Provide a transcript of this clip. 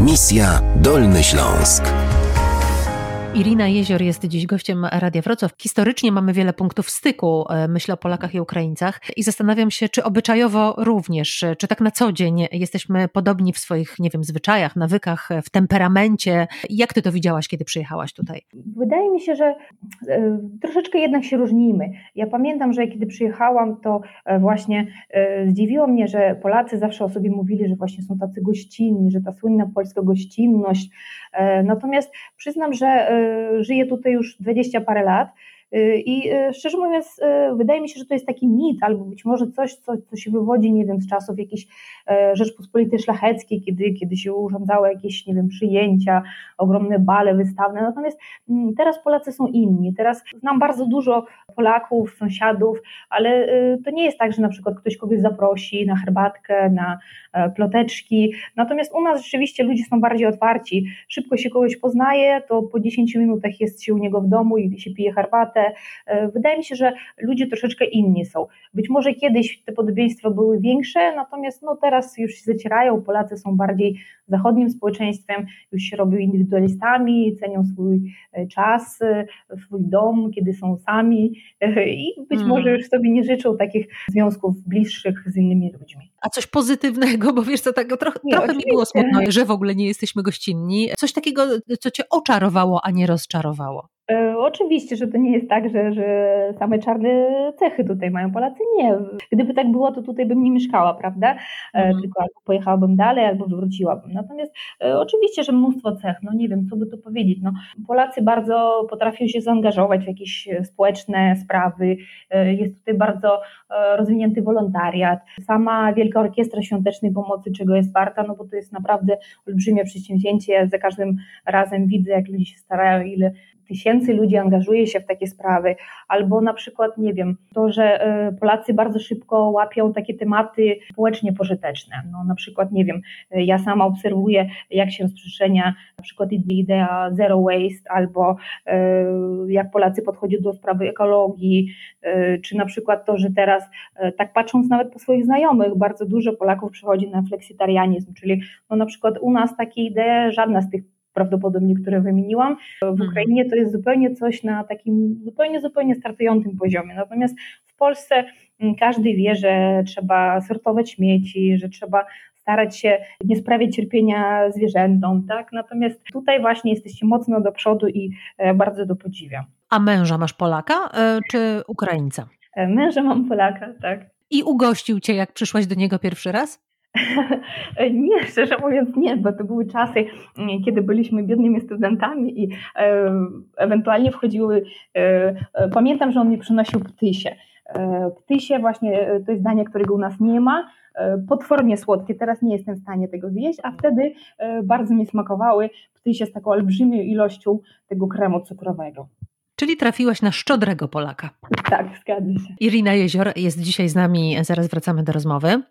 Misja Dolny Śląsk. Irina Jezior jest dziś gościem Radia Wrocław. Historycznie mamy wiele punktów styku, e, myślę o Polakach i Ukraińcach i zastanawiam się, czy obyczajowo również, czy tak na co dzień jesteśmy podobni w swoich, nie wiem, zwyczajach, nawykach, w temperamencie. Jak ty to widziałaś, kiedy przyjechałaś tutaj? Wydaje mi się, że e, troszeczkę jednak się różnimy. Ja pamiętam, że kiedy przyjechałam, to e, właśnie zdziwiło mnie, że Polacy zawsze o sobie mówili, że właśnie są tacy gościnni, że ta słynna polska gościnność. Natomiast przyznam, że żyję tutaj już dwadzieścia parę lat I y, szczerze mówiąc, y, wydaje mi się, że to jest taki mit, albo być może coś, co, co się wywodzi, nie wiem, z czasów jakiejś e, Rzeczpospolitej Szlacheckiej, kiedy, kiedy się urządzało jakieś, nie wiem, przyjęcia, ogromne bale wystawne. Natomiast mm, teraz Polacy są inni. Teraz znam bardzo dużo Polaków, sąsiadów, ale to nie jest tak, że na przykład ktoś kogoś zaprosi na herbatkę, na e, ploteczki. Natomiast u nas rzeczywiście ludzie są bardziej otwarci. Szybko się kogoś poznaje, to po 10 minutach jest się u niego w domu i się pije herbatę E, wydaje mi się, że ludzie troszeczkę inni są. Być może kiedyś te podobieństwa były większe, natomiast no teraz już się zacierają, Polacy są bardziej zachodnim społeczeństwem, już się robią indywidualistami, cenią swój e, czas, e, swój dom, kiedy są sami i być mm. może już sobie nie życzą takich związków bliższych z innymi ludźmi. A coś pozytywnego, bo wiesz co, tak trochę, nie, trochę mi było smutno, że w ogóle nie jesteśmy gościnni. Coś takiego, co cię oczarowało, a nie rozczarowało. E, oczywiście, że to nie jest tak, że, że same czarne cechy tutaj mają Polacy. Nie. Gdyby tak było, to tutaj bym nie mieszkała, prawda? E, mhm. Tylko albo pojechałabym dalej, albo wróciłabym. Natomiast e, oczywiście, że mnóstwo cech, no nie wiem, co by tu powiedzieć. No, Polacy bardzo potrafią się zaangażować w jakieś społeczne sprawy. Jest tutaj bardzo rozwinięty wolontariat. Sama Wielka Orkiestra Świątecznej Pomocy, czego jest warta, no bo to jest naprawdę olbrzymie przedsięwzięcie. Ja za każdym razem widzę, jak ludzie się starają, ile tysięcy ludzi angażuje się w takie sprawy, albo na przykład, nie wiem, to, że e, Polacy bardzo szybko łapią takie tematy społecznie pożyteczne. No, na przykład, nie wiem, e, ja sama obserwuję, jak się rozprzestrzenia na przykład idea zero waste, albo e, jak Polacy podchodzą do sprawy ekologii, czy na przykład to, że teraz, tak patrząc nawet po swoich znajomych, bardzo dużo Polaków przechodzi na fleksitarianizm, czyli no, na przykład u nas takie idee, żadna z tych prawdopodobnie, które wymieniłam. W mhm. Ukrainie to jest zupełnie coś na takim zupełnie, zupełnie startującym poziomie. Natomiast w Polsce mm, każdy wie, że trzeba sortować śmieci, że trzeba starać się nie sprawiać cierpienia zwierzętom, tak? Natomiast tutaj właśnie jesteście mocno do przodu i e, bardzo to podziwiam. A męża masz Polaka e, czy Ukraińca? E, męża mam Polaka, tak. I ugościł cię, jak przyszłaś do niego pierwszy raz? Nie, szczerze mówiąc nie, bo to były czasy, kiedy byliśmy biednymi studentami i e, ewentualnie wchodziły, e, e, pamiętam, że on mi przynosił ptysie. Ptysie właśnie to jest danie, którego u nas nie ma, potwornie słodkie, teraz nie jestem w stanie tego zjeść, a wtedy bardzo mi smakowały ptysie z taką olbrzymią ilością tego kremu cukrowego. Czyli trafiłaś na szczodrego Polaka. Tak, zgadza się. Irina Jezior jest dzisiaj z nami, zaraz wracamy do rozmowy.